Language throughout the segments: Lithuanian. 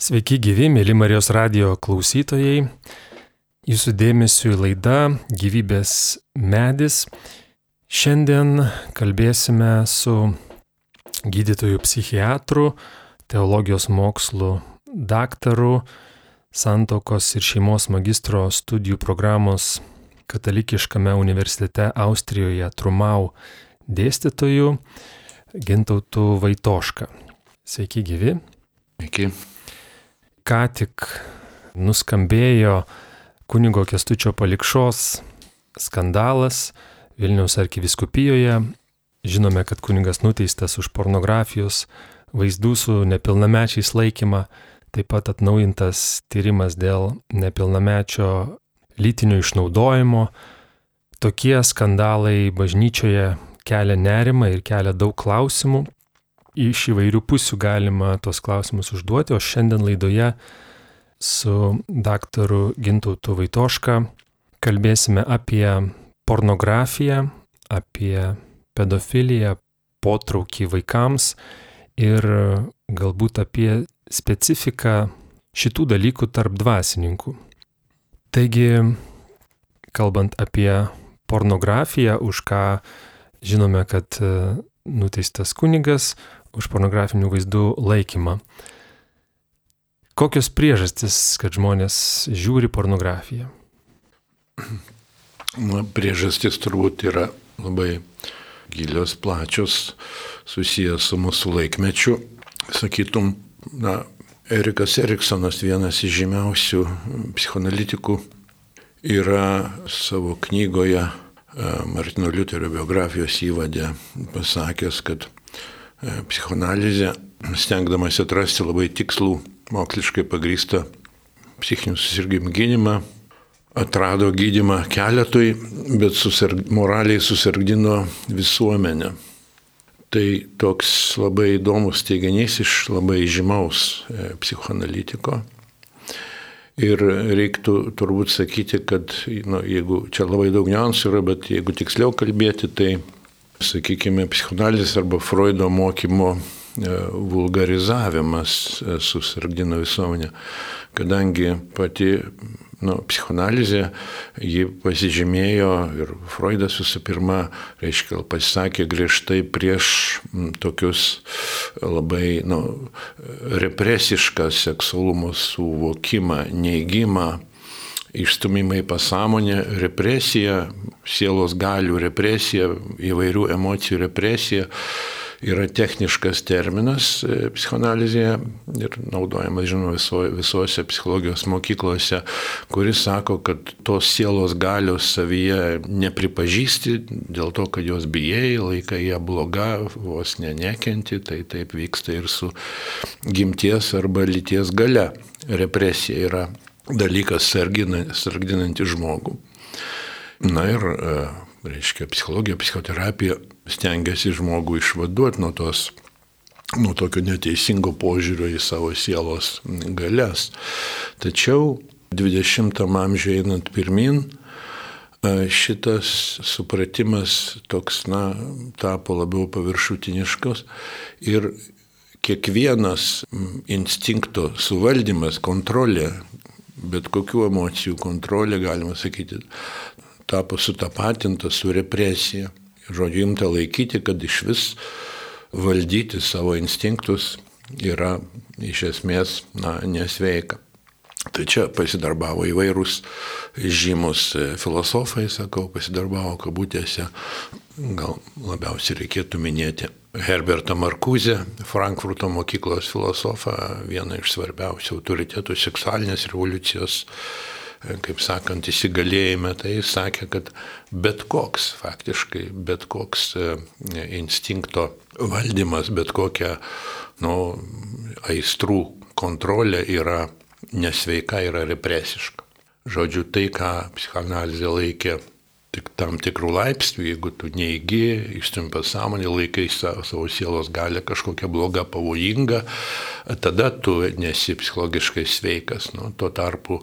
Sveiki gyvi, mėly Marijos radio klausytojai. Jūsų dėmesio į laidą Gyvybės medis. Šiandien kalbėsime su gydytoju psichiatru, teologijos mokslų daktaru, santokos ir šeimos magistro studijų programos katalikiškame universitete Austrijoje Trumau dėstytoju Gintautu Vaitoška. Sveiki gyvi. Sveiki ką tik nuskambėjo kunigo Kestučio palikšos skandalas Vilniaus arkiviskupijoje. Žinome, kad kunigas nuteistas už pornografijos vaizdų su nepilnamečiais laikymą, taip pat atnaujintas tyrimas dėl nepilnamečio lytinio išnaudojimo. Tokie skandalai bažnyčioje kelia nerimą ir kelia daug klausimų, iš įvairių pusių galima tuos klausimus užduoti, o šiandien laidoje su daktaru Gintautu Vaitoška kalbėsime apie pornografiją, apie pedofiliją, potraukį vaikams ir galbūt apie specifiką šitų dalykų tarp dvasininkų. Taigi, kalbant apie pornografiją, už ką žinome, kad nuteistas kunigas, už pornografinių vaizdų laikymą. Kokios priežastis, kad žmonės žiūri pornografiją? Na, priežastis turbūt yra labai gilios, plačios, susijęs su mūsų laikmečiu. Sakytum, na, Erikas Eriksonas, vienas iš žymiausių psichoanalitikų, yra savo knygoje e, Martino Liuterio biografijos įvadė pasakęs, kad E, psichoanalizė, stengdamas atrasti labai tikslų, moksliškai pagrįstą psichinių susirgymų gydimą, atrado gydimą keletui, bet susirg, moraliai susirgdino visuomenę. Tai toks labai įdomus teiginys iš labai žymaus e, psichoanalitiko. Ir reiktų turbūt sakyti, kad nu, jeigu čia labai daug niuansų yra, bet jeigu tiksliau kalbėti, tai sakykime, psichoanalizės arba Freudo mokymo e, vulgarizavimas e, susirgdino visuomenę, kadangi pati nu, psichoanalizė ji pasižymėjo ir Freudas visų pirma, reiškia, pasisakė griežtai prieš tokius labai nu, represišką seksualumo suvokimą, neigimą, išstumimai pasąmonė, represija, sielos galių represija, įvairių emocijų represija yra techniškas terminas e, psichoanalizėje ir naudojamas, žinoma, viso, visose psichologijos mokyklose, kuris sako, kad tos sielos galios savyje nepripažįsti dėl to, kad jos bijai, laikai ją bloga, vos nenekenti, tai taip vyksta ir su gimties arba lyties gale. Represija yra dalykas sarginantis žmogų. Na ir, e, reiškia, psichologija, psichoterapija stengiasi žmogų išvaduoti nuo tos nuo tokio neteisingo požiūrio į savo sielos galės. Tačiau 20 amžiuje einant pirmin, e, šitas supratimas toks, na, tapo labiau paviršutiniškas ir kiekvienas instinkto suvaldymas, kontrolė bet kokių emocijų kontrolė, galima sakyti, tapo sutapatinta su represija. Žodžiu, imta laikyti, kad iš vis valdyti savo instinktus yra iš esmės na, nesveika. Tai čia pasidarbavo įvairūs žymus filosofai, sakau, pasidarbavo kabutėse, gal labiausiai reikėtų minėti Herbertą Markuzę, Frankfurto mokyklos filosofą, vieną iš svarbiausių autoritetų seksualinės revoliucijos, e, kaip sakant, įsigalėjime, tai jis sakė, kad bet koks, faktiškai, bet koks e, instinkto valdymas, bet kokia nu, aistrų kontrolė yra nesveika, yra represiška. Žodžiu, tai, ką psichoanalizė laikė tik tam tikrų laipsnių, jeigu tu neįgy, išstum pasąmonį, laikai savo, savo sielos galę kažkokia bloga, pavojinga, tada tu nesi psichologiškai sveikas. Nu, tuo tarpu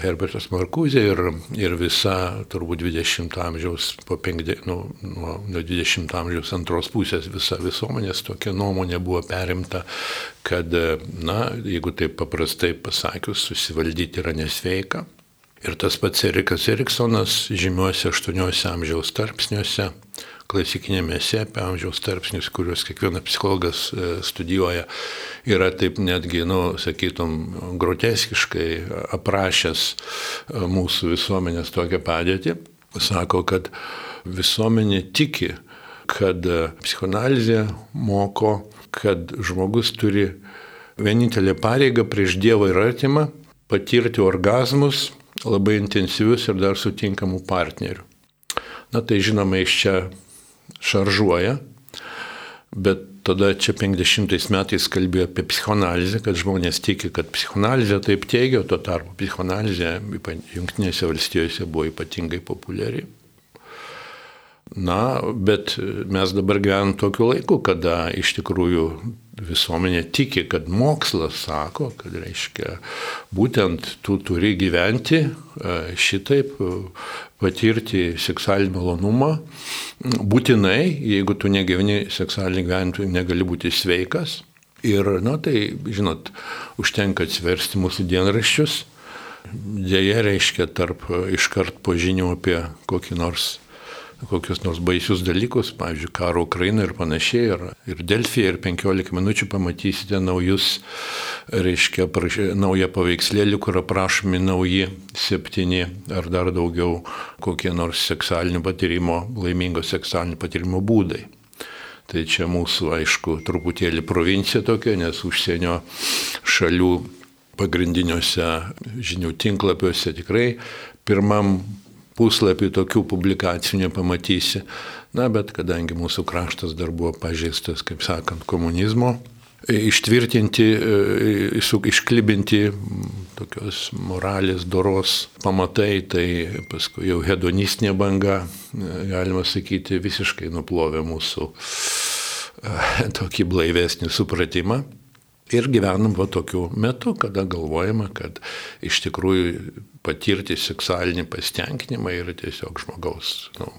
Herbertas Markuzė ir, ir visa, turbūt 20 amžiaus, po 50, nu, nuo, nuo 20 amžiaus antros pusės visa visuomenės tokia nuomonė buvo perimta, kad, na, jeigu taip paprastai pasakius, susivaldyti yra nesveika Ir tas pats Erikas Eriksonas žymiuose 8 amžiaus tarpsniuose, klasikinėme apie amžiaus tarpsnius, kuriuos kiekvienas psichologas e, studijuoja, yra taip netgi, nu, sakytum, groteskiškai aprašęs e, mūsų visuomenės tokią padėtį. Sako, kad visuomenė tiki, kad e, psichoanalizė moko, kad žmogus turi vienintelę pareigą prieš Dievą ir artimą patirti orgasmus labai intensyvius ir dar sutinkamų partnerių. Na tai žinoma, iš čia šaržuoja, bet tada čia 50 metais kalbėjo apie psichoanalizę, kad žmonės tiki, kad psichoanalizė taip teigia, tuo tarpu psichoanalizė Junktinėse valstijose buvo ypatingai populiari. Na, bet mes dabar gyvenam tokiu laiku, kada iš tikrųjų visuomenė tiki, kad mokslas sako, kad reiškia, būtent tu turi gyventi e, šitaip, e, patirti seksualinį malonumą. Būtinai, jeigu tu negyveni seksualinį gyvenimą, negali būti sveikas. Ir, na tai, žinot, užtenka atsiversti mūsų dienraščius. Dėja, reiškia, tarp iškart po žinių apie kokį nors kokius nors baisius dalykus, pavyzdžiui, karo Ukraina ir panašiai. Ir, ir Delfija ir 15 minučių pamatysite naujus, reiškia, prašė, naują paveikslėlį, kur aprašomi nauji septyni ar dar daugiau kokie nors seksualinio patyrimo, laimingo seksualinio patyrimo būdai. Tai čia mūsų, aišku, truputėlį provincija tokia, nes užsienio šalių pagrindiniuose žinių tinklapiuose tikrai pirmam puslapį tokių publikacijų nepamatysi. Na, bet kadangi mūsų kraštas dar buvo pažeistas, kaip sakant, komunizmo, ištvirtinti, e, išklibinti tokios moralės, doros pamatai, tai paskui jau hedonistinė banga, e, galima sakyti, visiškai nuplovė mūsų e, tokį blaivesnį supratimą. Ir gyvenam va tokiu metu, kada galvojama, kad iš tikrųjų patirti seksualinį pasitenkinimą yra tiesiog žmogaus nu,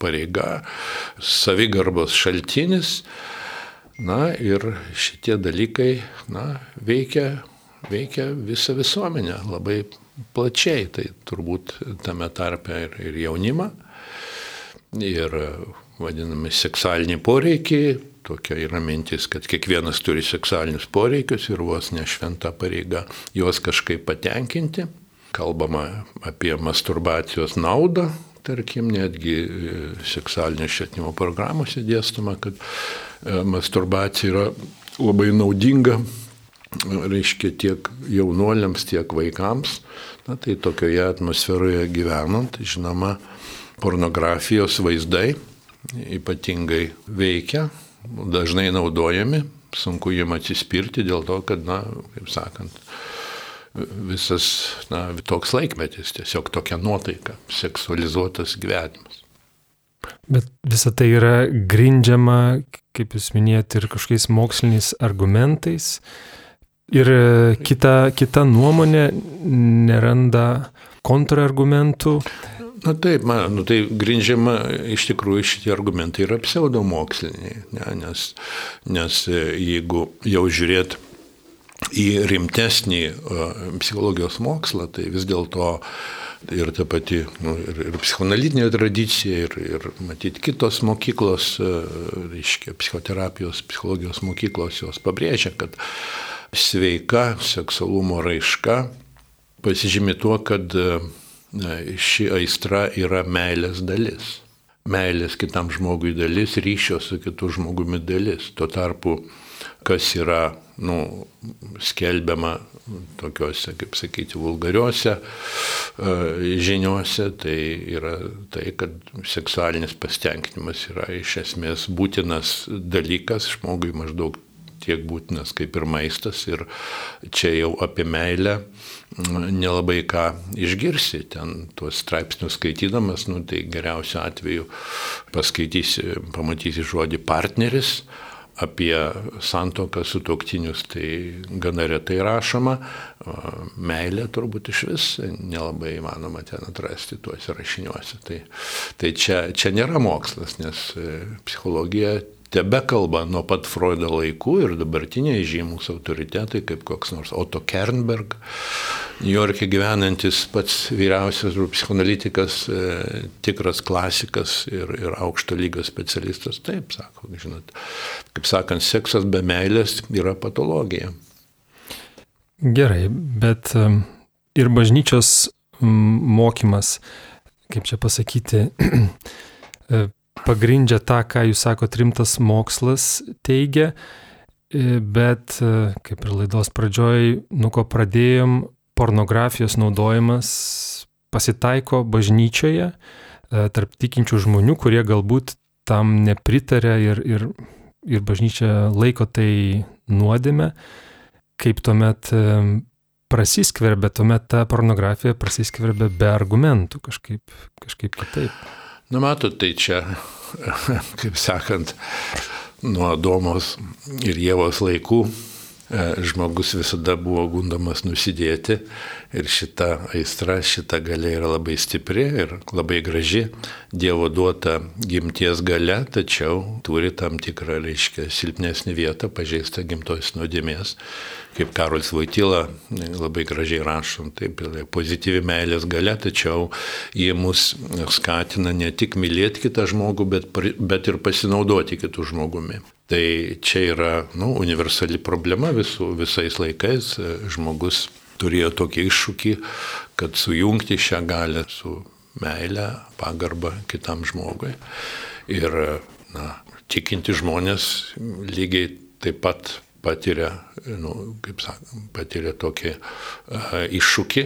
pareiga, savigarbos šaltinis. Na ir šitie dalykai na, veikia, veikia visą visuomenę labai plačiai, tai turbūt tame tarpe ir, ir jaunimą, ir vadinami seksualiniai poreikiai, tokia yra mintis, kad kiekvienas turi seksualinius poreikius ir vos ne šventa pareiga juos kažkaip patenkinti. Kalbama apie masturbacijos naudą, tarkim, netgi e, seksualinio švietimo programuose dėstama, kad e, masturbacija yra labai naudinga, reiškia tiek jaunuoliams, tiek vaikams. Na tai tokioje atmosferoje gyvenant, žinoma, pornografijos vaizdai ypatingai veikia dažnai naudojami, sunku jiem atsispirti dėl to, kad, na, kaip sakant, visas, na, toks laikmetis, tiesiog tokia nuotaika, seksualizuotas gyvenimas. Bet visa tai yra grindžiama, kaip jūs minėjote, ir kažkokiais moksliniais argumentais. Ir kita, kita nuomonė neranda kontrargumentų. Na taip, man, nu, tai grindžiama iš tikrųjų šitie argumentai yra pseudomoksliniai, ne, nes, nes e, jeigu jau žiūrėt į rimtesnį uh, psichologijos mokslą, tai vis dėlto ir ta pati nu, ir, ir psichoanalitinė tradicija, ir, ir matyti kitos mokyklos, uh, reiškia, psichoterapijos, psichologijos mokyklos, jos pabrėžia, kad sveika seksualumo raiška pasižymi tuo, kad ši aistra yra meilės dalis. Meilės kitam žmogui dalis, ryšio su kitu žmogumi dalis. Tuo tarpu, kas yra nu, skelbiama tokiuose, kaip sakyti, vulgariuose e, žiniuose, tai yra tai, kad seksualinis pasitenkinimas yra iš esmės būtinas dalykas žmogui maždaug tiek būtinas kaip ir maistas. Ir čia jau apie meilę nelabai ką išgirsi. Ten tuos straipsnius skaitydamas, nu, tai geriausiu atveju paskaitysi, pamatysi žodį partneris, apie santoką su toktinius tai gana retai rašoma, meilė turbūt iš vis nelabai įmanoma ten atrasti tuose rašiniuose. Tai, tai čia, čia nėra mokslas, nes e, psichologija tebe kalba nuo pat Freudo laikų ir dabartiniai žymus autoritetai, kaip koks nors Otto Kernberg, New York'e gyvenantis pats vyriausias psichoanalitikas, e, tikras klasikas ir, ir aukšto lygio specialistas, taip sako, žinot, kaip sakant, seksas be meilės yra patologija. Gerai, bet e, ir bažnyčios mokymas, kaip čia pasakyti, e, pagrindžia tą, ką jūs sakote, rimtas mokslas teigia, e, bet e, kaip ir laidos pradžioj, nuo ko pradėjom, pornografijos naudojimas pasitaiko bažnyčioje e, tarp tikinčių žmonių, kurie galbūt tam nepritarė ir, ir, ir bažnyčia laiko tai nuodėme, kaip tuomet prasiskverbia, tuomet ta pornografija prasiskverbia be argumentų kažkaip, kažkaip kitaip. Na matot, tai čia, kaip sakant, nuo Domos ir Jėvos laikų e, žmogus visada buvo gundomas nusidėti ir šita aistra, šita galia yra labai stipri ir labai graži, Dievo duota gimties galia, tačiau turi tam tikrą, reiškia, silpnesnį vietą, pažeista gimtos nuodėmės kaip Karolis Vaitila labai gražiai rašom, taip, pozityvi meilės gale, tačiau jie mus skatina ne tik mylėti kitą žmogų, bet, bet ir pasinaudoti kitų žmogumi. Tai čia yra nu, universali problema visų, visais laikais. Žmogus turėjo tokį iššūkį, kad sujungti šią galę su meilė, pagarba kitam žmogui. Ir na, tikinti žmonės lygiai taip pat patiria, nu, kaip sakom, patiria tokį iššūkį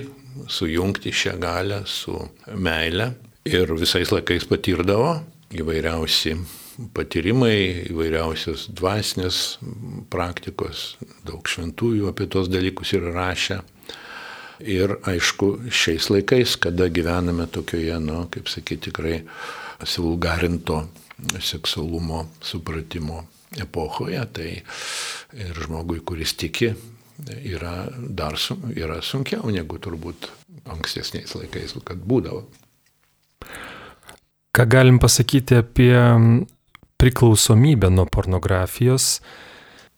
sujungti šią galę su meile ir visais laikais patirdavo įvairiausi patyrimai, įvairiausios dvasinės praktikos, daug šventųjų apie tos dalykus yra rašę. Ir aišku, šiais laikais, kada gyvename tokioje, nu, kaip sakyti, tikrai silgarinto seksualumo supratimo epochoje, tai ir žmogui, kuris tiki, yra dar yra sunkiau negu turbūt ankstesniais laikais, kad būdavo. Ką galim pasakyti apie priklausomybę nuo pornografijos?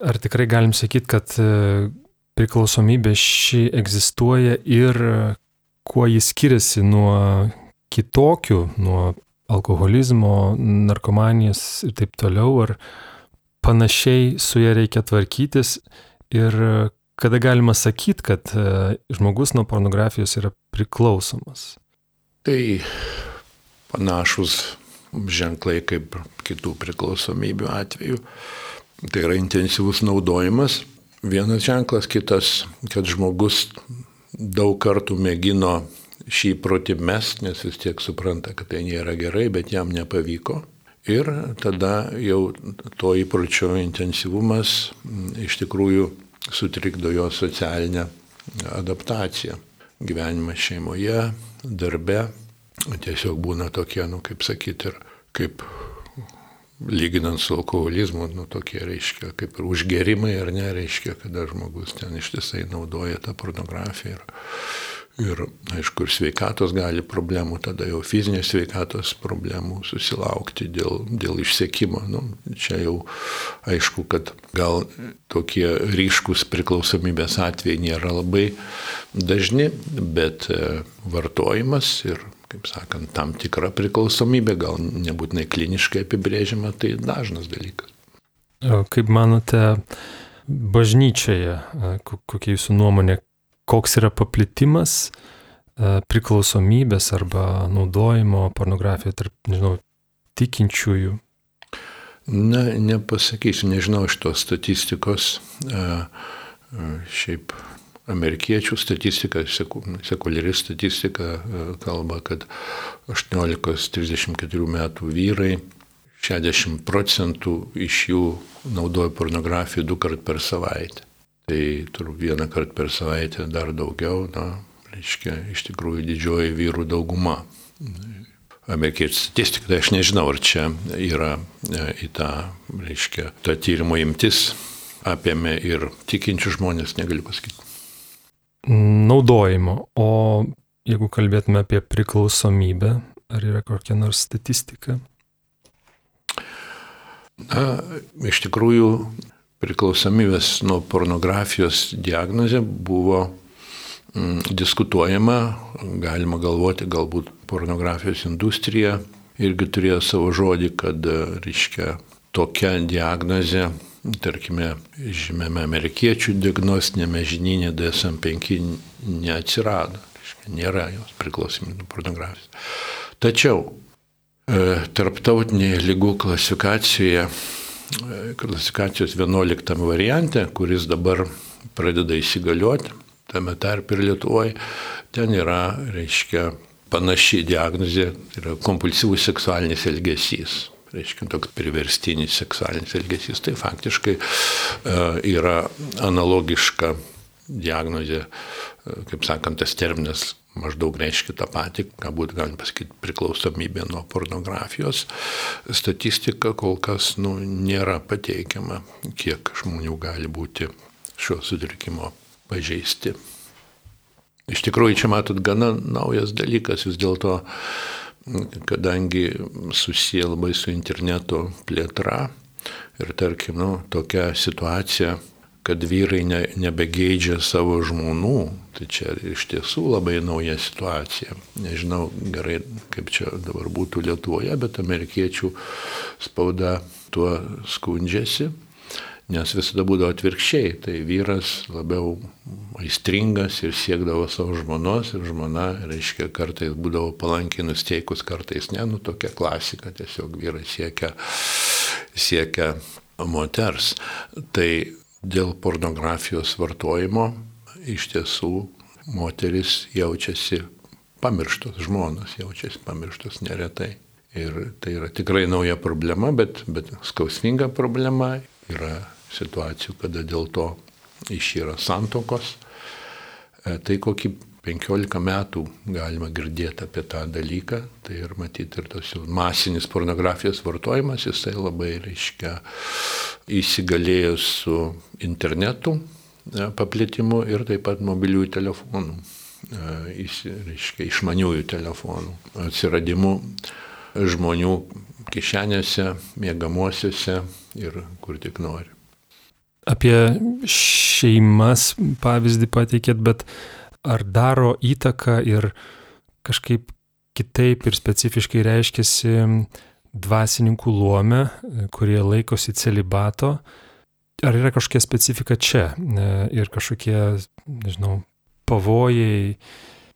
Ar tikrai galim sakyti, kad e, priklausomybė ši egzistuoja ir kuo jis skiriasi nuo kitokių, nuo alkoholizmo, narkomanijos ir taip toliau? Ar, panašiai su ja reikia tvarkytis ir kada galima sakyti, kad e, žmogus nuo pornografijos yra priklausomas? Tai panašus ženklai kaip kitų priklausomybių atveju. Tai yra intensyvus naudojimas. Vienas ženklas, kitas, kad žmogus daug kartų mėgino šį protį mest, nes vis tiek supranta, kad tai nėra gerai, bet jam nepavyko. Ir tada jau to įpročio intensyvumas mm, iš tikrųjų sutrikdo jo socialinę adaptaciją. Gyvenimas šeimoje, darbe tiesiog būna tokie, nu, kaip sakyti, ir kaip lyginant su alkoholizmu, nu, tokie reiškia, kaip ir užgerimai ar ne, reiškia, kada žmogus ten ištisai naudoja tą pornografiją. Ir, Ir aišku, ir sveikatos gali problemų, tada jau fizinės sveikatos problemų susilaukti dėl, dėl išsiekimo. Nu, čia jau aišku, kad gal tokie ryškus priklausomybės atvejai nėra labai dažni, bet e, vartojimas ir, kaip sakant, tam tikra priklausomybė, gal nebūtinai kliniškai apibrėžiama, tai dažnas dalykas. Kaip manote, bažnyčioje, e, kokia jūsų nuomonė, koks yra paplitimas e, priklausomybės arba naudojimo pornografijoje tarp, nežinau, tikinčiųjų? Na, nepasakysiu, nežinau iš tos statistikos. E, e, šiaip amerikiečių statistika, sekuliari statistika kalba, kad 18-34 metų vyrai 60 procentų iš jų naudoja pornografiją du kart per savaitę. Tai turbūt vieną kartą per savaitę dar daugiau, na, reiškia, iš tikrųjų didžioji vyrų dauguma. Amerikiečių statistika, tai aš nežinau, ar čia yra e, į tą, reiškia, tą tyrimo imtis apėmė ir tikinčių žmonės, negaliu pasakyti. Naudojimo, o jeigu kalbėtume apie priklausomybę, ar yra kokia nors statistika? Na, iš tikrųjų, priklausomybės nuo pornografijos diagnozė buvo mm, diskutuojama, galima galvoti, galbūt pornografijos industrija irgi turėjo savo žodį, kad, reiškia, tokia diagnozė, tarkime, žymėme amerikiečių diagnostinėme žininė DSM-5 neatsirado, reiškia, nėra jos priklausomybė nuo pornografijos. Tačiau E, tarptautinėje lygų klasifikacijoje, e, klasifikacijos 11 variante, kuris dabar pradeda įsigalioti, tame tarp ir Lietuvoje, ten yra, reiškia, panaši diagnozė, tai yra kompulsyvus seksualinis elgesys. Reiškia, toks priverstinis seksualinis elgesys. Tai faktiškai e, yra analogiška diagnozė, kaip sakant, tas terminas maždaug reiškia tą patį, galbūt galim pasakyti priklausomybė nuo pornografijos. Statistika kol kas nu, nėra pateikiama, kiek žmonių gali būti šio sutrikimo pažeisti. Iš tikrųjų, čia matot gana naujas dalykas vis dėlto, kadangi susiję labai su interneto plėtra ir tarkim, nu, tokia situacija, kad vyrai ne, nebegeidžia savo žmonų, tai čia iš tiesų labai nauja situacija. Nežinau gerai, kaip čia dabar būtų Lietuvoje, bet amerikiečių spauda tuo skundžiasi, nes visada būdavo atvirkščiai. Tai vyras labiau aistringas ir siekdavo savo žmonos ir žmona, reiškia, kartais būdavo palankiai nusteikus, kartais ne, nu tokia klasika, tiesiog vyras siekia, siekia moters. Tai dėl pornografijos vartojimo iš tiesų moteris jaučiasi pamirštos, žmonos jaučiasi pamirštos neretai. Ir tai yra tikrai nauja problema, bet, bet skausminga problema. Yra situacijų, kada dėl to išyra santokos. E, tai kokį 15 metų galima girdėti apie tą dalyką, tai ir matyti ir tas masinis pornografijos vartojimas, jisai labai, reiškia, įsigalėjęs su internetu e, paplitimu ir taip pat mobiliųjų telefonų, e, reiškia, išmaniųjų telefonų atsiradimu žmonių kišenėse, mėgamosiuose ir kur tik nori. Apie šeimas pavyzdį pateikėt, bet ar daro įtaką ir kažkaip kitaip ir specifiškai reiškiasi dvasininkų luome, kurie laikosi celibato. Ar yra kažkokia specifika čia e, ir kažkokie, nežinau, pavojai,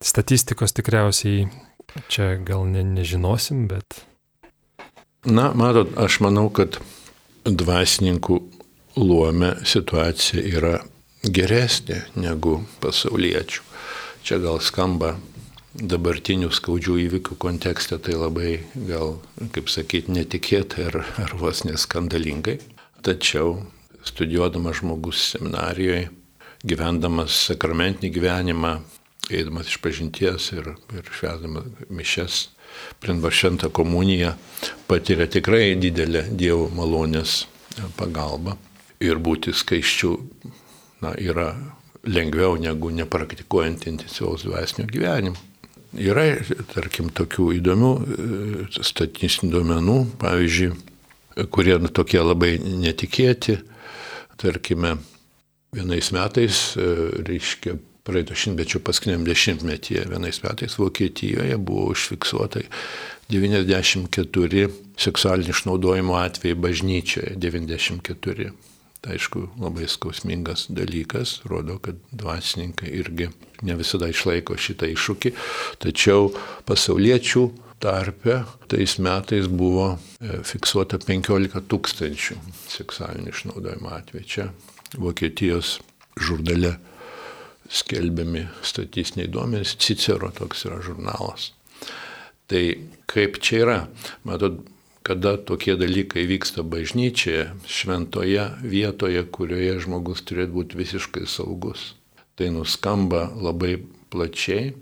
statistikos tikriausiai čia gal ne, nežinosim, bet. Na, matot, aš manau, kad dvasininkų luome situacija yra geresnė negu pasauliečių. Čia gal skamba dabartinių skaudžių įvykių kontekste tai labai gal, kaip sakyti, netikėtai ar, ar vos neskandalingai. Tačiau studijuodamas žmogus seminarijoje, gyvendamas sakramentinį gyvenimą, eidamas iš pažinties ir, ir švesdamas mišes, prinva šventą komuniją, patiria tikrai didelę Dievo malonės pagalbą ir būti skaiščių na, yra lengviau negu nepraktikuojant intensyvaus dvasinio gyvenimo. Yra, tarkim, tokių įdomių e, statistinių duomenų, pavyzdžiui, kurie nu, tokie labai netikėti. Tarkime, vienais metais, e, reiškia, praeito šimtmečio paskutiniam dešimtmetyje, vienais metais Vokietijoje buvo užfiksuota 94 seksualinio išnaudojimo atvejai bažnyčioje, 94. Tai aišku, labai skausmingas dalykas, rodo, kad dvasininkai irgi ne visada išlaiko šitą iššūkį, tačiau pasauliečių tarpe tais metais buvo e, fiksuota 15 tūkstančių seksualinio išnaudojimo atvejų. Čia Vokietijos žurnale skelbiami statistiniai duomenys, Cicero toks yra žurnalas. Tai kaip čia yra? Matot, kada tokie dalykai vyksta bažnyčioje, šventoje vietoje, kurioje žmogus turėtų būti visiškai saugus. Tai nuskamba labai plačiai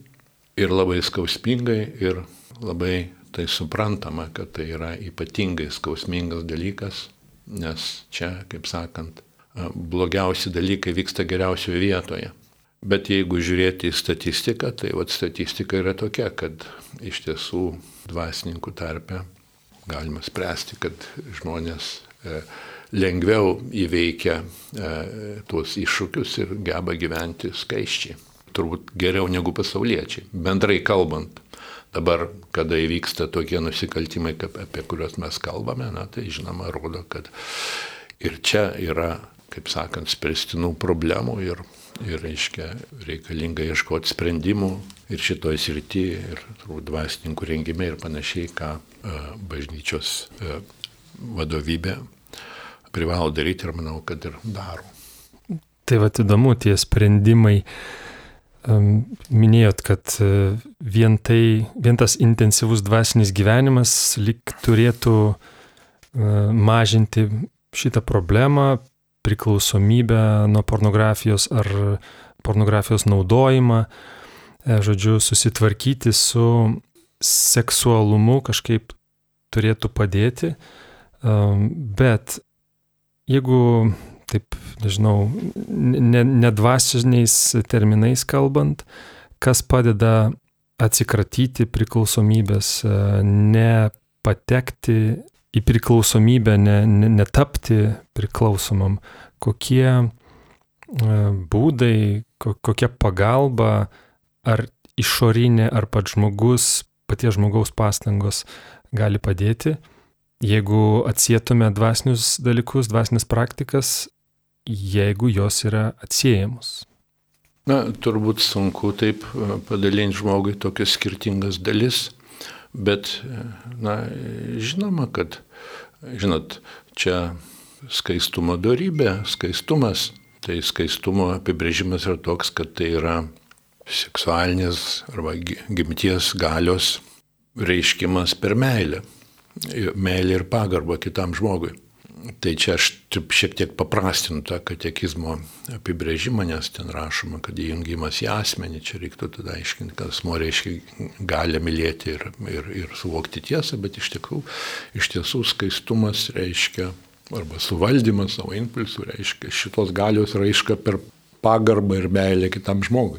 ir labai skausmingai ir labai tai suprantama, kad tai yra ypatingai skausmingas dalykas, nes čia, kaip sakant, blogiausi dalykai vyksta geriausioje vietoje. Bet jeigu žiūrėti į statistiką, tai vat statistika yra tokia, kad iš tiesų dvasininkų tarpe galima spręsti, kad žmonės e, lengviau įveikia e, tuos iššūkius ir geba gyventi skaiščiai. Turbūt geriau negu pasauliečiai, bendrai kalbant. Dabar, kada įvyksta tokie nusikaltimai, apie kuriuos mes kalbame, na, tai žinoma rodo, kad ir čia yra, kaip sakant, spręstinų problemų ir, ir reiškia, reikalinga ieškoti sprendimų ir šitoje srityje, ir dvasininkų rengime ir panašiai, ką e, bažnyčios e, vadovybė privalo daryti ir manau, kad ir daro. Tai va įdomu, tie sprendimai Minėjot, kad e, vien, tai, vien tas intensyvus dvasinis gyvenimas lik turėtų mažinti šitą problemą, priklausomybę nuo pornografijos ar pornografijos naudojimą, e, žodžiu, susitvarkyti su seksualumu kažkaip turėtų padėti. Bet jeigu taip, nežinau, nedvasiniais ne terminais kalbant, kas padeda atsikratyti priklausomybės, nepatekti į priklausomybę, ne, ne, netapti priklausomam, kokie e, būdai, kokia pagalba, ar išorinė, ar pats žmogus, paties žmogaus pastangos gali padėti. Jeigu atsietume dvasinius dalykus, dvasinės praktikas jeigu jos yra atsiejamos? Na, turbūt sunku taip e, padalinti žmogui tokias skirtingas dalis, bet, e, na, žinoma, kad, žinot, čia skaistumo darybė, skaistumas, tai skaistumo apibrėžimas yra toks, kad tai yra seksualinės arba gimties galios reiškimas per meilę. Meilė ir pagarba kitam žmogui. Tai čia aš šiek tiek paprastinu tą katekizmo apibrėžimą, nes ten rašoma, kad įjungimas į asmenį, čia reiktų tada aiškinti, kad asmo reiškia gali mylėti ir, ir, ir suvokti tiesą, bet iš tikrųjų, iš tiesų skaistumas reiškia, arba suvaldymas savo impulsų reiškia šitos galios raiška per pagarbą ir meilę kitam žmogui.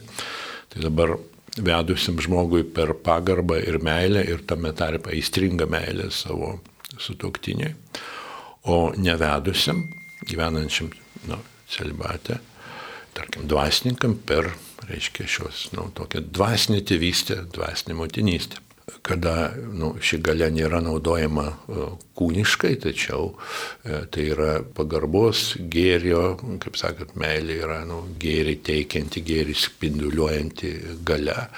Tai dabar vedusiam žmogui per pagarbą ir meilę ir tame tarpe aistringą meilę savo sutoktiniai o nevedusiam, gyvenančiam nu, celibatę, tarkim, dvasininkam per, reiškia, šios, nu, tokią dvasinę tėvystę, dvasinę motinystę. Kada nu, ši galia nėra naudojama e, kūniškai, tačiau e, tai yra pagarbos, gėrio, kaip sakot, meilė yra nu, gėrį teikianti, gėrį spinduliuojanti galia.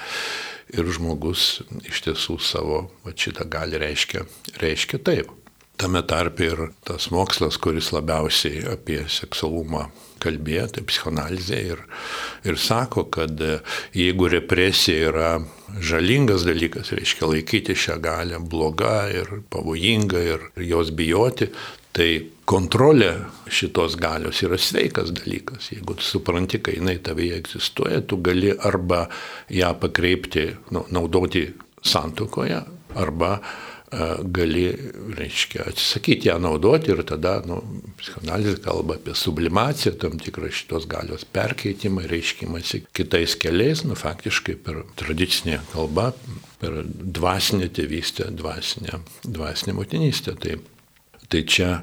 Ir žmogus iš tiesų savo va, šitą gali reiškia, reiškia taip. Tame tarpe ir tas mokslas, kuris labiausiai apie seksualumą kalbėjo, tai psichoanalizė ir, ir sako, kad jeigu represija yra žalingas dalykas, reiškia laikyti šią galę bloga ir pavojinga ir jos bijoti, tai kontrolė šitos galios yra sveikas dalykas. Jeigu tu supranti, kai jinai tavyje egzistuoja, tu gali arba ją pakreipti, nu, naudoti santukoje, arba gali, reiškia, atsisakyti ją naudoti ir tada, nu, psichoanalizė kalba apie sublimaciją, tam tikrą šitos galios perkeitimą, reiškimąsi kitais keliais, nu, faktiškai per tradicinę kalbą, per dvasinę tėvystę, dvasinę, dvasinę motinystę. Tai Tai čia e,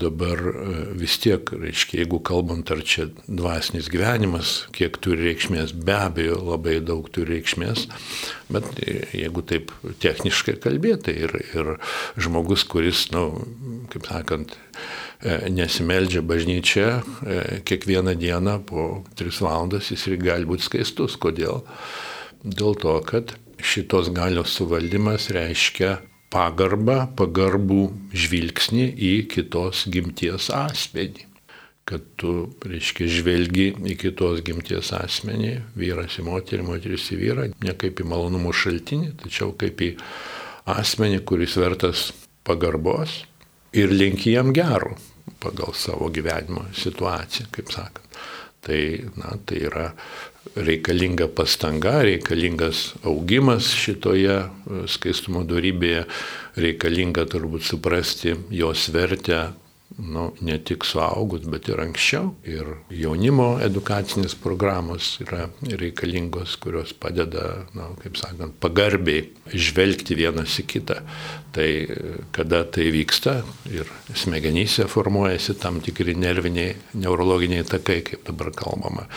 dabar e, vis tiek, reiškia, jeigu kalbant, ar čia dvasinis gyvenimas, kiek turi reikšmės, be abejo, labai daug turi reikšmės, bet e, jeigu taip techniškai kalbėti, tai ir, ir žmogus, kuris, na, nu, kaip sakant, nesimeldžia bažnyčia kiekvieną dieną po 3 valandas, jis ir gali būti skaistus. Kodėl? Dėl to, kad šitos galios suvaldymas reiškia pagarbą, pagarbų žvilgsnį į kitos gimties asmenį. Kad tu, reiškia, žvelgi į kitos gimties asmenį, vyras į moterį, moteris į vyrą, ne kaip į malonumų šaltinį, tačiau kaip į asmenį, kuris vertas pagarbos ir linki jam gerų pagal savo gyvenimo situaciją, kaip sakant. Tai, na, tai yra reikalinga pastanga, reikalingas augimas šitoje skaistumo darybėje, reikalinga turbūt suprasti jos vertę nu, ne tik suaugus, bet ir anksčiau. Ir jaunimo edukacinės programos yra reikalingos, kurios padeda, nu, kaip sakant, pagarbiai žvelgti vienas į kitą. Tai kada tai vyksta ir smegenyse formuojasi tam tikri nerviniai, neurologiniai takai, kaip dabar kalbama.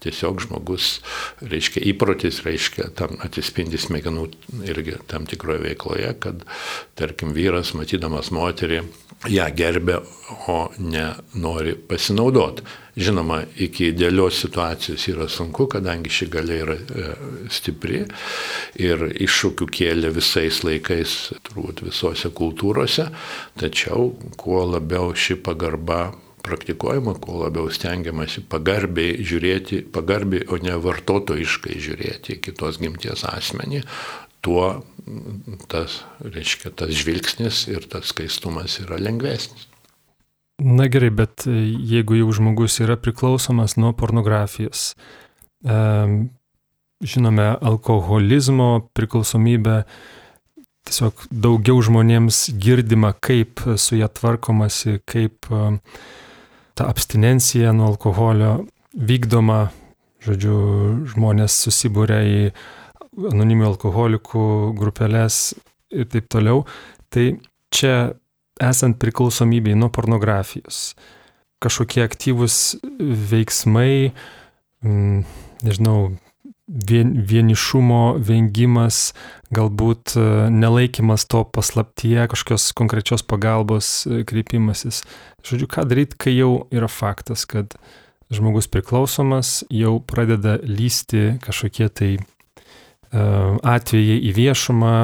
Tiesiog žmogus, reiškia, įprotis, reiškia, tam atsispindi smegenų irgi tam tikroje veikloje, kad, tarkim, vyras, matydamas moterį, ją gerbė, o ne nori pasinaudoti. Žinoma, iki idealios situacijos yra sunku, kadangi ši galia yra e, stipri ir iššūkių kėlė visais laikais, turbūt visose kultūrose, tačiau kuo labiau ši pagarba praktikuojama, kuo labiau stengiamasi pagarbiai žiūrėti, pagarbiai, o ne vartotojiškai žiūrėti kitos gimties asmenį, tuo tas, reiškia, tas žvilgsnis ir tas skaistumas yra lengvesnis. Na gerai, bet jeigu jau žmogus yra priklausomas nuo pornografijos, e, žinome, alkoholizmo priklausomybę, tiesiog daugiau žmonėms girdima, kaip su ją tvarkomasi, kaip e, ta abstinencija nuo alkoholio vykdoma, žodžiu, žmonės susibūrė į anonimių alkoholikų grupelės ir taip toliau. Tai čia esant priklausomybei nuo pornografijos, kažkokie aktyvūs veiksmai, mm, nežinau, vien, vienišumo vengimas, galbūt e, nelaikimas to paslaptyje, kažkokios konkrečios pagalbos e, kreipimasis. Žodžiu, ką daryti, kai jau yra faktas, kad žmogus priklausomas, jau pradeda lysti kažkokie tai atvejai į viešumą,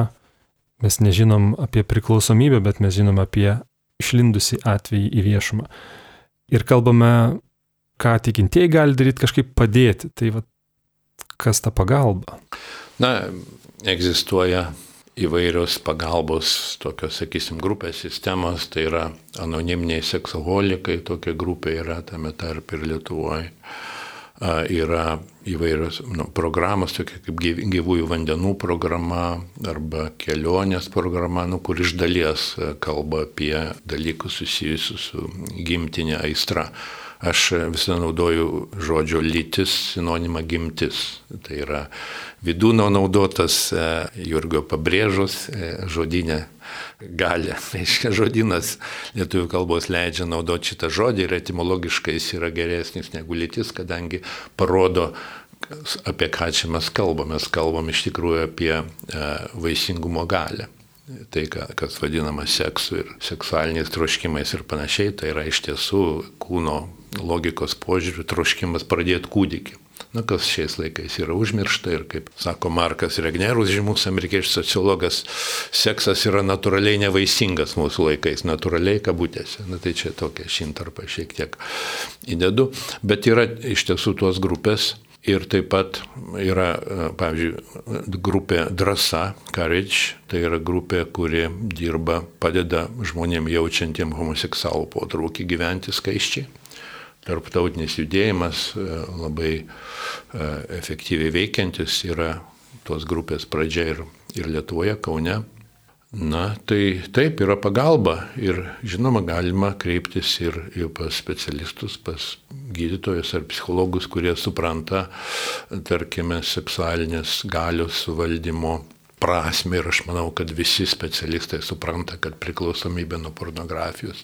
mes nežinom apie priklausomybę, bet mes žinom apie išlindusi atvejį į viešumą. Ir kalbame, ką tikintieji gali daryti, kažkaip padėti. Tai va, kas ta pagalba? Na, egzistuoja įvairios pagalbos, tokios, sakysim, grupės sistemos, tai yra anoniminiai seksualikai, tokia grupė yra tame tarp ir Lietuvoje yra įvairios nu, programos, tokia kaip gyvųjų vandenų programa arba kelionės programa, nu, kur iš dalies kalba apie dalykus susijusius su gimtinė aistra. Aš visada naudoju žodžio lytis, sinonimą gimtis. Tai yra vidūno naudotas e, Jurgio pabrėžos e, žodinė gali. Reiškia, žodinas lietuvių kalbos leidžia naudoti šitą žodį ir etimologiškai jis yra geresnis negu lytis, kadangi parodo, apie ką čia mes kalbame. Mes kalbam iš tikrųjų apie e, vaisingumo galę tai, kas vadinama seksu ir seksualiniais troškimais ir panašiai, tai yra iš tiesų kūno logikos požiūrių troškimas pradėti kūdikį. Na, kas šiais laikais yra užmiršta ir kaip sako Markas Regnerus, žymus amerikiečių sociologas, seksas yra natūraliai nevaisingas mūsų laikais, natūraliai kabutėse. Na tai čia tokia šintarpa šiek tiek įdedu, bet yra iš tiesų tos grupės, Ir taip pat yra, pavyzdžiui, grupė Drasa, Courage, tai yra grupė, kuri dirba, padeda žmonėm jaučiantiem homoseksualų potraukį gyventi skaiščiai tarptautinis judėjimas e, labai e, efektyviai veikiantis yra tos grupės pradžia ir, ir Lietuvoje, Kaune. Na, tai taip yra pagalba ir žinoma galima kreiptis ir, ir pas specialistus, pas gydytojus ar psichologus, kurie supranta, tarkime, seksualinės galios suvaldymo prasme ir aš manau, kad visi specialistai supranta, kad priklausomybė nuo pornografijos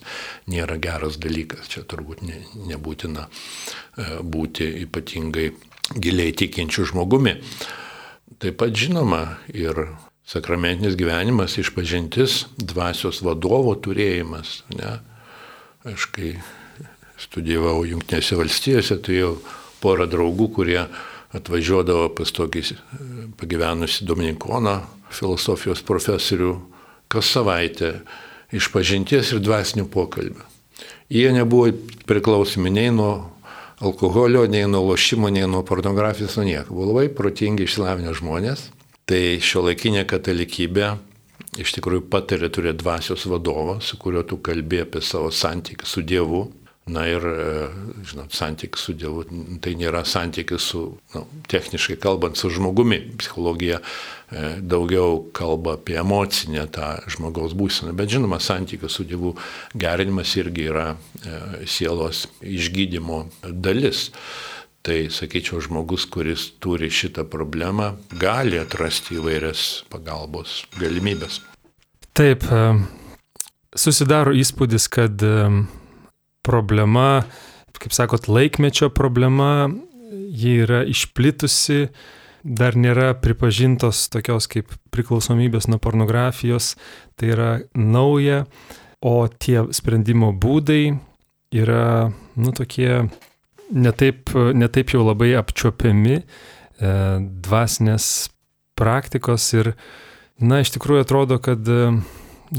nėra geras dalykas. Čia turbūt ne, nebūtina e, būti ypatingai giliai tikinčių žmogumi. Taip pat žinoma ir sakramentinis gyvenimas, išpažintis, dvasios vadovo turėjimas. Ne? Aš kai studijavau Junktinėse valstijose, turėjau porą draugų, kurie atvažiuodavo pas tokį e, pagyvenusi Dominikoną, filosofijos profesorių, kas savaitę iš pažinties ir dvasinių pokalbių. Jie nebuvo priklausomi nei nuo alkoholio, nei nuo lošimo, nei nuo pornografijos, nuo nieko. Buvo labai protingi išsilavinę žmonės. Tai šio laikinė katalikybė iš tikrųjų patarė turėti dvasios vadovą, su kuriuo tu kalbė apie savo santykį su Dievu. Na ir, e, žinot, santykis su Dievu, tai nėra santykis su, nu, techniškai kalbant, su žmogumi. Psichologija e, daugiau kalba apie emocinę tą žmogaus būseną, bet žinoma, santykis su Dievu gerinimas irgi yra e, sielos išgydymo dalis. Tai, sakyčiau, žmogus, kuris turi šitą problemą, gali atrasti įvairias pagalbos galimybės. Taip, susidaro įspūdis, kad problema, kaip sakot, laikmečio problema, ji yra išplitusi, dar nėra pripažintos tokios kaip priklausomybės nuo pornografijos, tai yra nauja, o tie sprendimo būdai yra, nu, tokie netaip, netaip jau labai apčiopiami e, dvasinės praktikos ir, na, iš tikrųjų atrodo, kad e,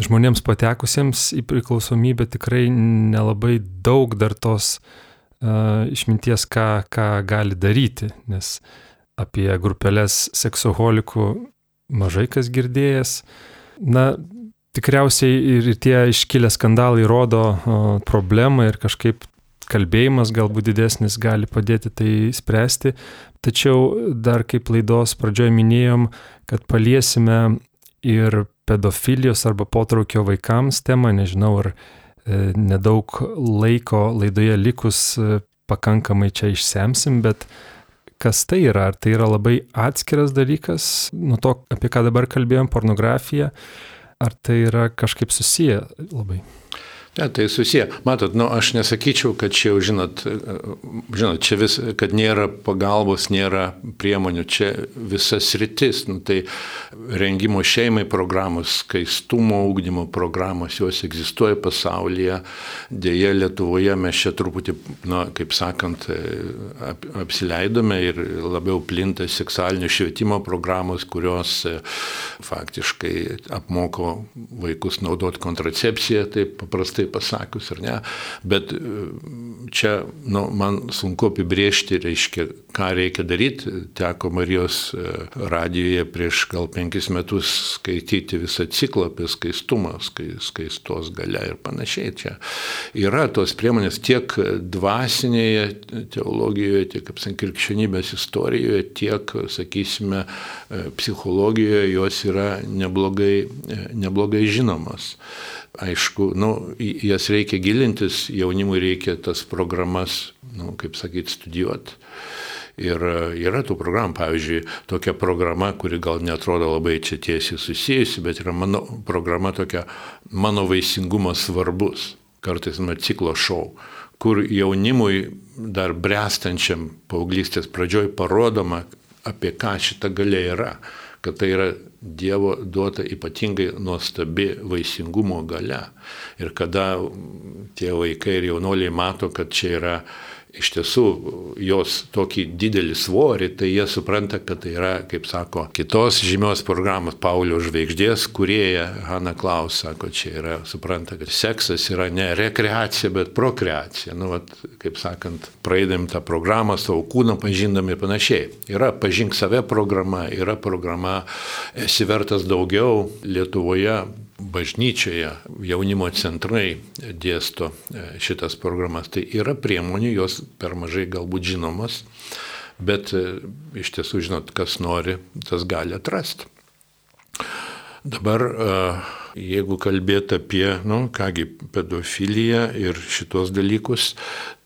žmonėms patekusiems į priklausomybę tikrai nelabai daug dar tos uh, išminties, ką, ką gali daryti, nes apie grupelės seksoholikų mažai kas girdėjęs. Na, tikriausiai ir tie iškilę skandalai rodo uh, problemą ir kažkaip kalbėjimas galbūt didesnis gali padėti tai spręsti. Tačiau dar kaip laidos pradžioje minėjom, kad paliesime ir pedofilijos arba potraukio vaikams temą, nežinau, ar e, nedaug laiko laidoje likus e, pakankamai čia išsemsim, bet kas tai yra? Ar tai yra labai atskiras dalykas nuo to, apie ką dabar kalbėjom, pornografija, ar tai yra kažkaip susiję labai? Ne, tai susiję. Matot, nu, aš nesakyčiau, kad čia jau, žinot, žinot, čia vis, kad nėra pagalbos, nėra priemonių, čia visas rytis. Nu, tai rengimo šeimai programos, skaistumo ūkdymo programos, jos egzistuoja pasaulyje. Deja, Lietuvoje mes čia truputį, nu, kaip sakant, ap, apsileidome ir labiau plinta seksualinio švietimo programos, kurios e, faktiškai apmoko vaikus naudoti kontracepciją, taip paprastai tai pasakius ar ne, bet e, čia nu, man sunku apibriežti, reiškia, ką reikia daryti. Teko Marijos e, radijoje prieš gal penkis metus skaityti visą ciklą apie skaistumą, skaistos gale ir panašiai. Čia yra tos priemonės tiek dvasinėje teologijoje, tiek, krikščionybės istorijoje, tiek, sakysime, e, psichologijoje jos yra neblogai, neblogai žinomas aišku, nu, jas reikia gilintis, jaunimui reikia tas programas, nu, kaip sakyti, studijuoti. Ir e, yra tų programų, pavyzdžiui, tokia programa, kuri gal netrodo labai čia tiesiai susijusi, bet yra mano programa tokia, mano vaisingumas svarbus, kartais man ciklo šou, kur jaunimui dar brestančiam paauglystės pradžioj parodoma, apie ką šita galia yra kad tai yra Dievo duota ypatingai nuostabi vaisingumo gale. Ir kada tie vaikai ir jaunoliai mato, kad čia yra iš tiesų jos tokį didelį svorį, tai jie supranta, kad tai yra, kaip sako, kitos žymios programos Paulio žvaigždės, kurieja Hanna Klaus sako, čia yra, supranta, kad seksas yra ne rekreacija, bet prokreacija. Nu, vat, kaip sakant, praeidami tą programą, savo kūną pažindami ir panašiai. Yra pažink save programa, yra programa esi vertas daugiau Lietuvoje bažnyčioje jaunimo centrai dėsto e, šitas programas. Tai yra priemonių, jos per mažai galbūt žinomas, bet e, iš tiesų, žinot, kas nori, tas gali atrasti. Dabar, e, jeigu kalbėt apie, nu, kągi, pedofiliją ir šitos dalykus,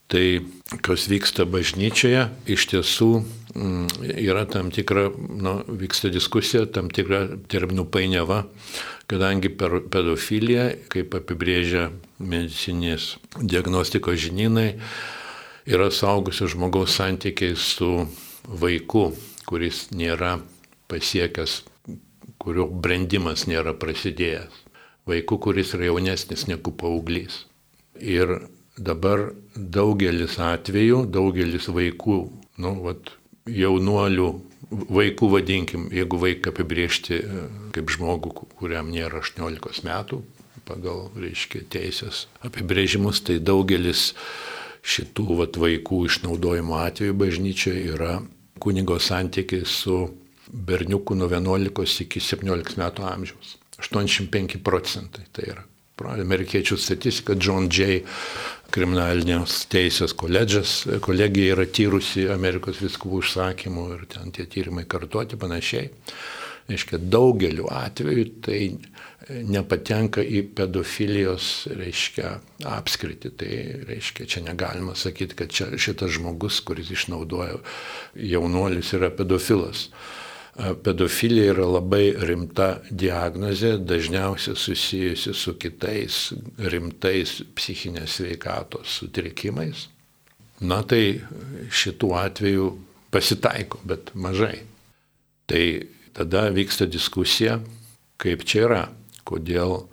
tai kas vyksta bažnyčioje, iš tiesų mm, yra tam tikra, nu, vyksta diskusija, tam tikra terminų painiava, kadangi per pedofiliją, kaip apibrėžia medicinės diagnostikos žinynai, yra saugusio žmogaus santykiai su vaiku, kuris nėra pasiekęs, kurio brendimas nėra prasidėjęs. Vaiku, kuris yra jaunesnis negu paauglys. Ir dabar daugelis atvejų, daugelis vaikų, nu, vat, jaunuolių vaikų vadinkim, jeigu vaiką apibriežti e, kaip žmogų, kuriam nėra 18 metų, pagal, reiškia, teisės apibrėžimus, tai daugelis šitų vat, vaikų išnaudojimo atveju bažnyčioje yra kunigo santykiai su berniuku nuo 11 iki 17 metų amžiaus. 85 procentai tai yra. Amerikiečių statistika, John Jay kriminalinės teisės koledžas, kolegija yra tyrusi Amerikos viskubų užsakymų ir ten tie tyrimai kartuoti panašiai. Reiškia, daugeliu atveju tai nepatenka į pedofilijos, reiškia, apskritį. Tai reiškia, čia negalima sakyti, kad čia šitas žmogus, kuris išnaudoja jaunuolis, yra pedofilas pedofilija yra labai rimta diagnozė, dažniausiai susijusi su kitais rimtais psichinės veikatos sutrikimais. Na tai šitų atvejų pasitaiko, bet mažai. Tai tada vyksta diskusija, kaip čia yra, kodėl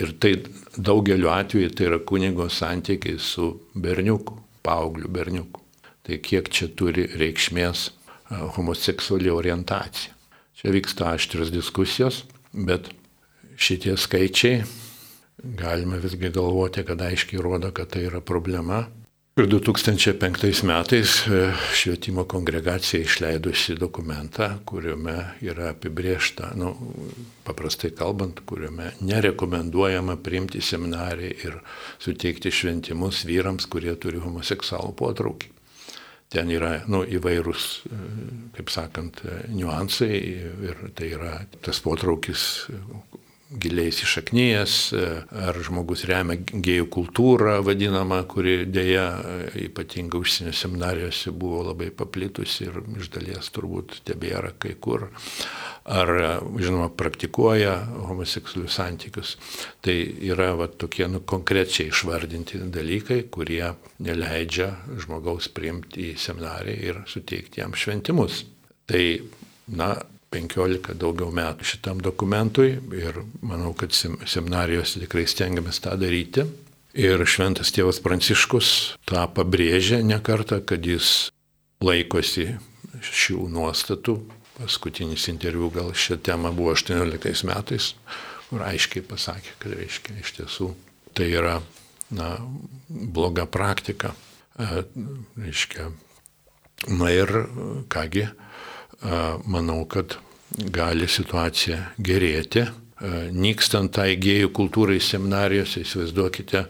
ir tai daugeliu atveju tai yra kunigo santykiai su berniuku, paaugliu berniuku. Tai kiek čia turi reikšmės homoseksuali orientacija. Čia vyksta aštrios diskusijos, bet šitie skaičiai galime visgi galvoti, kad aiškiai rodo, kad tai yra problema. Ir 2005 metais e, švietimo kongregacija išleidusi dokumentą, kuriuome yra apibriešta, nu, paprastai kalbant, kuriuome nerekomenduojama priimti seminariją ir suteikti šventimus vyrams, kurie turi homoseksualų potraukį. Ten yra nu, įvairūs, e, kaip sakant, e, niuansai ir tai yra tas potraukis giliai įsišaknyjęs, e, ar žmogus remia gėjų kultūrą vadinamą, kuri dėja ypatingai užsienio seminarijose buvo labai paplitusi ir iš dalies turbūt tebėra kai kur ar, žinoma, praktikuoja homoseksualius santykius. Tai yra va, tokie nu, konkrečiai išvardinti dalykai, kurie neleidžia žmogaus priimti į seminariją ir suteikti jam šventimus. Tai, na, 15 daugiau metų šitam dokumentui ir manau, kad seminarijos tikrai stengiamės tą daryti. Ir šventas tėvas Pranciškus tą pabrėžia ne kartą, kad jis laikosi šių nuostatų Paskutinis interviu gal šią temą buvo 18 metais, kur aiškiai pasakė, kad reiškia iš tiesų tai yra na, bloga praktika. E, reiškia, na ir kągi, manau, kad gali situacija gerėti. Nykstant tai gėjų kultūrai seminarijose, įsivaizduokite,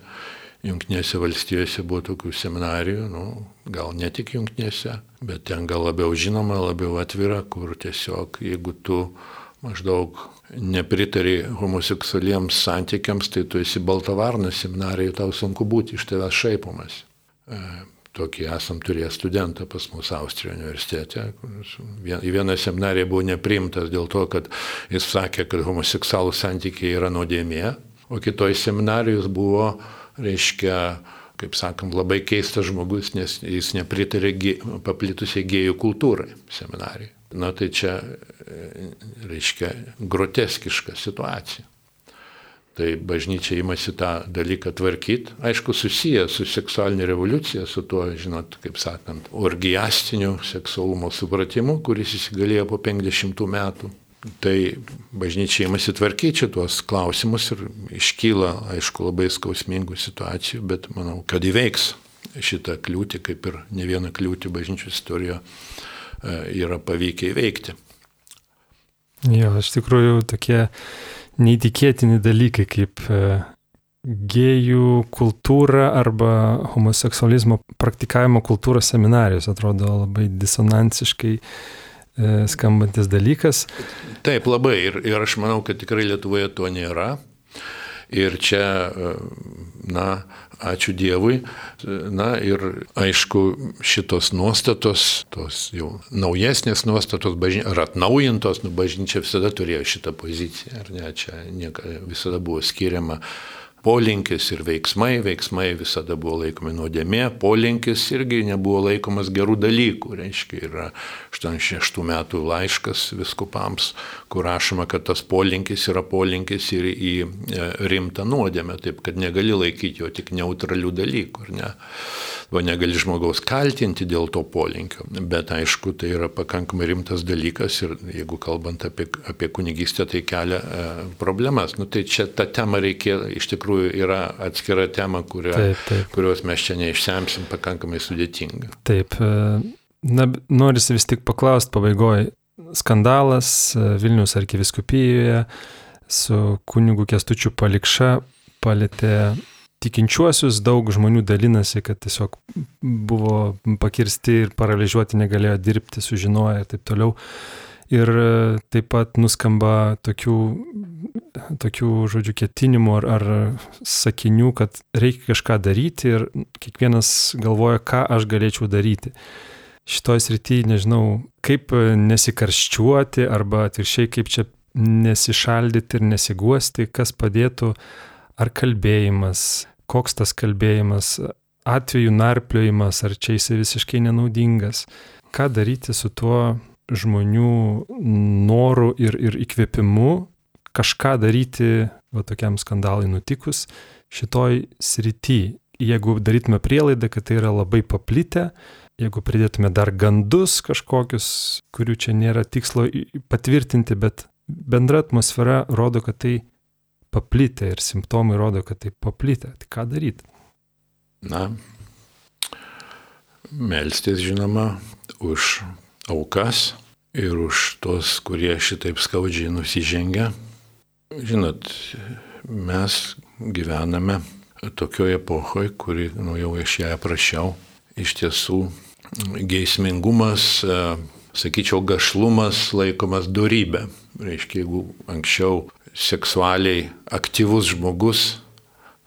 Junktinėse valstijose buvo tokių seminarijų, nu, gal ne tik Junktinėse, bet ten gal labiau žinoma, labiau atvira, kur tiesiog jeigu tu maždaug nepritari homoseksualiems santykiams, tai tu esi baltavarnas seminarijoje, tau sunku būti, iš tavęs šaipomas. Tokį esam turėję studentą pas mus Austrijoje universitete. Į vieną seminariją buvo neprimtas dėl to, kad jis sakė, kad homoseksualų santykiai yra nuodėmė, o kitoj seminarijos buvo reiškia, kaip sakant, labai keistas žmogus, nes jis nepritarė paplitusiai gėjų kultūrai seminarijai. Na tai čia, reiškia, groteskiška situacija. Tai bažnyčia imasi tą dalyką tvarkyti, aišku, susiję su seksualinė revoliucija, su tuo, žinot, kaip sakant, orgiastiniu seksualumo supratimu, kuris įsigalėjo po 50 metų Tai bažnyčia įmasi tvarkyti šitos klausimus ir iškyla, aišku, labai skausmingų situacijų, bet manau, kad įveiks šitą kliūtį, kaip ir ne vieną kliūtį bažnyčių istorijoje yra pavykę įveikti. Jo, iš tikrųjų tokie neįtikėtini dalykai kaip e, gėjų kultūra arba homoseksualizmo praktikavimo kultūra seminarijos atrodo labai disonansiškai E, skambantis dalykas. Taip, labai. Ir, ir aš manau, kad tikrai Lietuvoje to nėra. Ir čia, e, na, ačiū Dievui. Na ir aišku, šitos nuostatos, tos jau naujesnės nuostatos, bažny, ar atnaujintos, nu, bažnyčia visada turėjo šitą poziciją, ar ne, čia nieka, visada buvo skiriama polinkis ir veiksmai, veiksmai visada buvo laikomi nuodėmė, polinkis irgi nebuvo laikomas gerų dalykų. Reiškia, yra 86 metų laiškas viskupams, kur rašoma, kad tas polinkis yra polinkis ir į e, rimtą nuodėmę, taip kad negali laikyti jo tik neutralių dalykų. Ne? O negali žmogaus kaltinti dėl to polinkio. Bet aišku, tai yra pakankamai rimtas dalykas ir jeigu kalbant apie, apie kunigystę, tai kelia e, problemas. Nu, tai čia ta tema reikia, iš tikrųjų yra atskira tema, kurio, taip, taip. kurios mes čia neišsemsim, pakankamai sudėtinga. Taip. E Na, norisi vis tik paklausti pabaigoje. Skandalas e, Vilnius arkiviskupijoje, su kunigu Kestučiu Palikša palėtė tikinčiuosius, daug žmonių dalinasi, kad tiesiog buvo pakirsti ir paralyžiuoti negalėjo dirbti, sužinoję ir taip toliau. Ir taip pat nuskamba tokių, tokių žodžių, ketinimų ar, ar sakinių, kad reikia kažką daryti ir kiekvienas galvoja, ką aš galėčiau daryti. Šitoj srity nežinau, kaip nesikarščiuoti arba atviršiai, kaip čia nesišaldyti ir nesiguosti, kas padėtų ar kalbėjimas, koks tas kalbėjimas, atveju narpliojimas, ar čia jisai visiškai nenaudingas. Ką daryti su tuo žmonių noru ir, ir įkvėpimu kažką daryti, va tokiam skandalui nutikus, šitoj srity. Jeigu darytume prielaidą, kad tai yra labai paplitę, jeigu pridėtume dar gandus kažkokius, kurių čia nėra tikslo patvirtinti, bet bendra atmosfera rodo, kad tai paplitę ir simptomai rodo, kad tai paplitę. Tai ką daryti? Na, melstis žinoma už aukas ir už tos, kurie šitaip skaudžiai nusižengia. Žinot, mes gyvename tokioje epochoje, kuri, nu jau aš ją aprašiau, iš tiesų geismingumas, sakyčiau, gašlumas laikomas durybė. Reiškia, jeigu anksčiau seksualiai aktyvus žmogus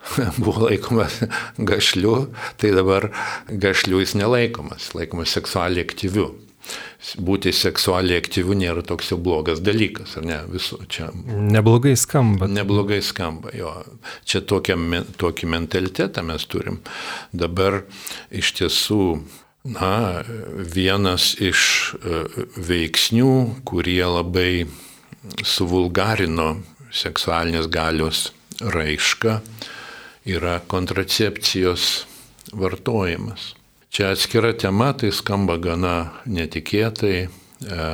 buvo laikomas gašliu, tai dabar gašliu jis nelaikomas, laikomas seksualiai aktyviu. Būti seksualiai aktyviu nėra toks jau blogas dalykas, ar ne? Viso čia. Neblogai skamba. Neblogai skamba, jo. Čia tokia, tokį mentalitetą mes turim. Dabar iš tiesų, na, vienas iš e, veiksnių, kurie labai suvulgarino seksualinės galios raišką yra kontracepcijos vartojimas. Čia atskira tema, tai skamba gana netikėtai, e,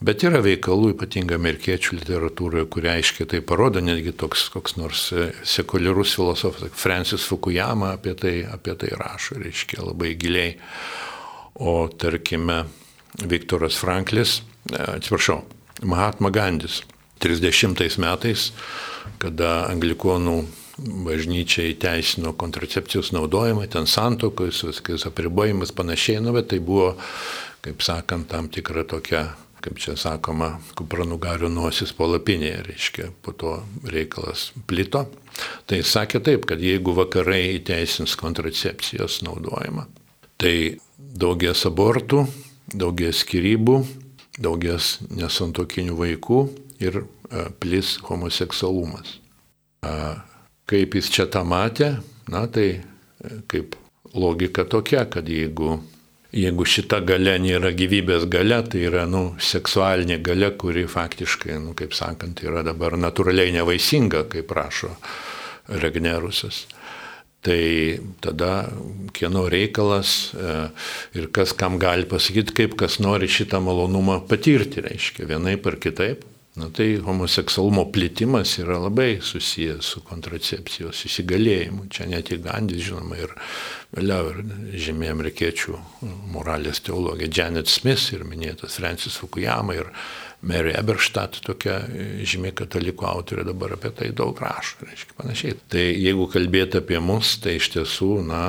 bet yra veikalų, ypatingai amerikiečių literatūroje, kurie aiškiai tai parodo, netgi toks koks nors e, sekuliarus filosofas, Francis Fukuyama apie tai, apie tai rašo, reiškia labai giliai. O tarkime, Viktoras Franklis, e, atsiprašau, Mahatma Gandis 30 metais, kada anglikonų bažnyčia įteisino kontracepcijos naudojimą, ten santokos, viskas apribojimas panašiai, nu, bet tai buvo, kaip sakant, tam tikra tokia, kaip čia sakoma, kupranugarių nosis palapinėje, reiškia, po to reikalas plito. Tai sakė taip, kad jeigu vakarai įteisins kontracepcijos naudojimą, tai daugės abortų, daugės skirybų, daugės nesantokinių vaikų ir plis homoseksualumas. Kaip jis čia tą matė, na tai kaip logika tokia, kad jeigu, jeigu šita gale nėra gyvybės gale, tai yra nu, seksualinė gale, kuri faktiškai, nu, kaip sakant, yra dabar natūraliai nevaisinga, kaip rašo Regnerusas. Tai tada kieno reikalas ir kas kam gali pasakyti, kaip kas nori šitą malonumą patirti, reiškia, vienaip ar kitaip. Na tai homoseksualumo plėtimas yra labai susijęs su kontracepcijos įsigalėjimu. Čia ne tik Gandis, žinoma, ir vėliau ir žymė amerikiečių moralės teologija Janet Smith ir minėtas Francis Fukuyama ir Mary Eberstadt, tokia žymė katalikų autorė dabar apie tai daug rašo, reiškia panašiai. Tai jeigu kalbėti apie mus, tai iš tiesų, na,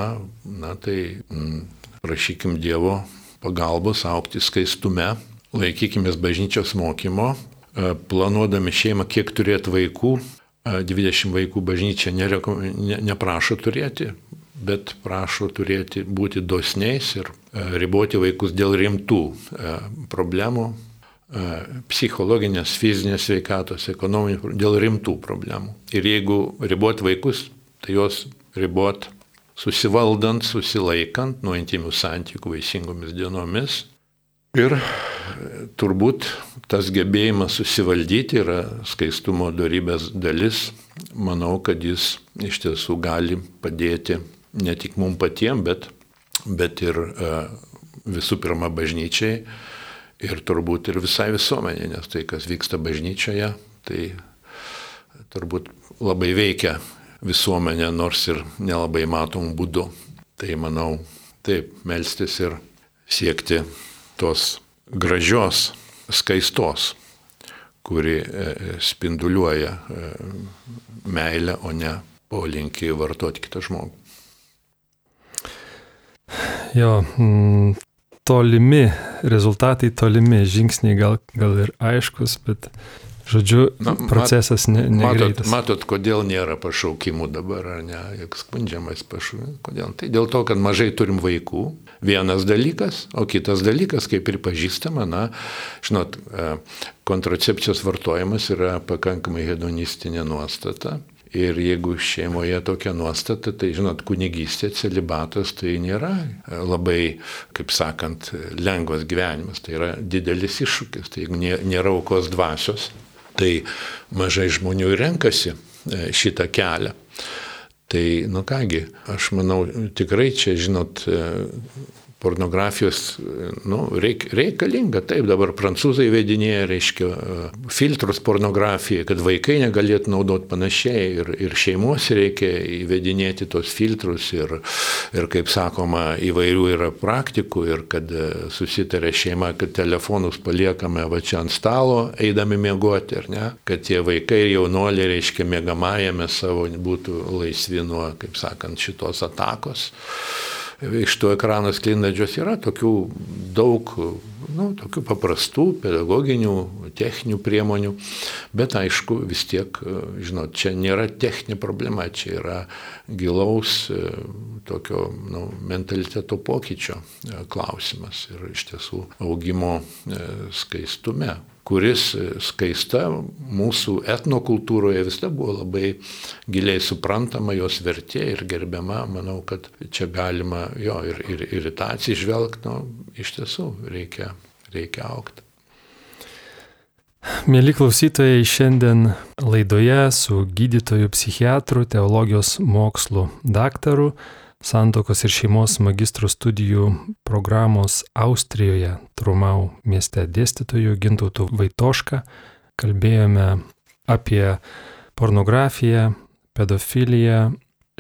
na tai mm, prašykim Dievo pagalbos aukti skaistume, laikykimės bažnyčios mokymo, planuodami šeimą, kiek turėti vaikų, 20 e, vaikų bažnyčia nerekom, ne, neprašo turėti, bet prašo turėti, būti dosniais ir e, riboti vaikus dėl rimtų problemų, psichologinės, fizinės veikatos, ekonominių, dėl rimtų problemų. Ir jeigu riboti vaikus, tai juos riboti susivaldant, susilaikant nuo intimių santykių vaisingomis dienomis. Ir turbūt tas gebėjimas susivaldyti yra skaistumo darybės dalis. Manau, kad jis iš tiesų gali padėti ne tik mums patiems, bet, bet ir e, visų pirma bažnyčiai ir turbūt ir visai visuomenė, nes tai, kas vyksta bažnyčioje, tai turbūt labai veikia visuomenė, nors ir nelabai matom būdu. Tai manau, taip, melstis ir siekti tos gražios skaistos, kuri spinduliuoja meilę, o ne polinkį vartoti kitą žmogų. Jo, mm, tolimi, rezultatai tolimi, žingsniai gal, gal ir aiškus, bet Žodžiu, Na, procesas ne, negreitas. Matot, matot, kodėl nėra pašaukimų dabar, ar ne, juk skundžiamas pašaukimas. Kodėl? Tai dėl to, kad mažai turim vaikų, vienas dalykas, o kitas dalykas, kaip pripažįstama, na, žinot, e, kontracepcijos vartojimas yra pakankamai hedonistinė nuostata. Ir jeigu šeimoje tokia nuostata, tai žinot, kunigystė, celibatas tai nėra e, labai, kaip sakant, lengvas gyvenimas, tai yra didelis iššūkis. Tai jeigu nėra aukos dvasios, tai mažai žmonių renkasi e, šitą kelią. Tai, nu kągi, aš manau, tikrai čia, žinot, pornografijos, nu, reik, reikalinga. Taip, dabar prancūzai vedinėja, reiškia, filtrus pornografijai, kad vaikai negalėtų naudoti panašiai ir, ir šeimos reikia įvedinėti tos filtrus ir, ir, kaip sakoma, įvairių yra praktikų ir kad susitarė šeima, kad telefonus paliekame va čia ant stalo, eidami miegoti, ar ne, kad tie vaikai ir jaunuoliai, reiškia, mėgamajame savo būtų laisvi nuo, kaip sakant, šitos atakos iš to ekrano sklindančios yra tokių daug, nu, tokių paprastų pedagoginių, techninių priemonių, bet aišku, vis tiek, žinot, čia nėra techninė problema, čia yra gilaus tokio nu, mentaliteto pokyčio klausimas. Ir iš tiesų augimo skaistume kuris skaista mūsų etnokultūroje visada buvo labai giliai suprantama, jos vertė ir gerbiama. Manau, kad čia galima jo ir, ir, ir tą atsižvelgti, nu, iš tiesų reikia, reikia aukti. Mėly klausytojai, šiandien laidoje su gydytoju psichiatru, teologijos mokslų daktaru santokos ir šeimos magistrų studijų programos Austrijoje Trumau mieste dėstytojų Gintautų Vaitošką. Kalbėjome apie pornografiją, pedofiliją.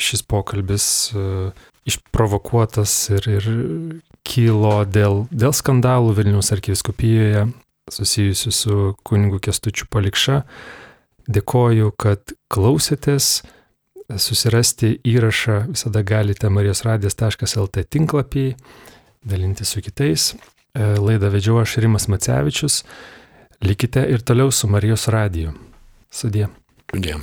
Šis pokalbis uh, išprovokuotas ir, ir kilo dėl, dėl skandalų Vilnius arkiviskupijoje susijusių su kunigu Kestučiu Palikša. Dėkoju, kad klausėtės. Susirasti įrašą visada galite marijosradijas.lt tinklapį, dalinti su kitais. E, laidą vedžiau aš Rimas Macevičius. Likite ir toliau su Marijos radiju. Sudė. Sudė.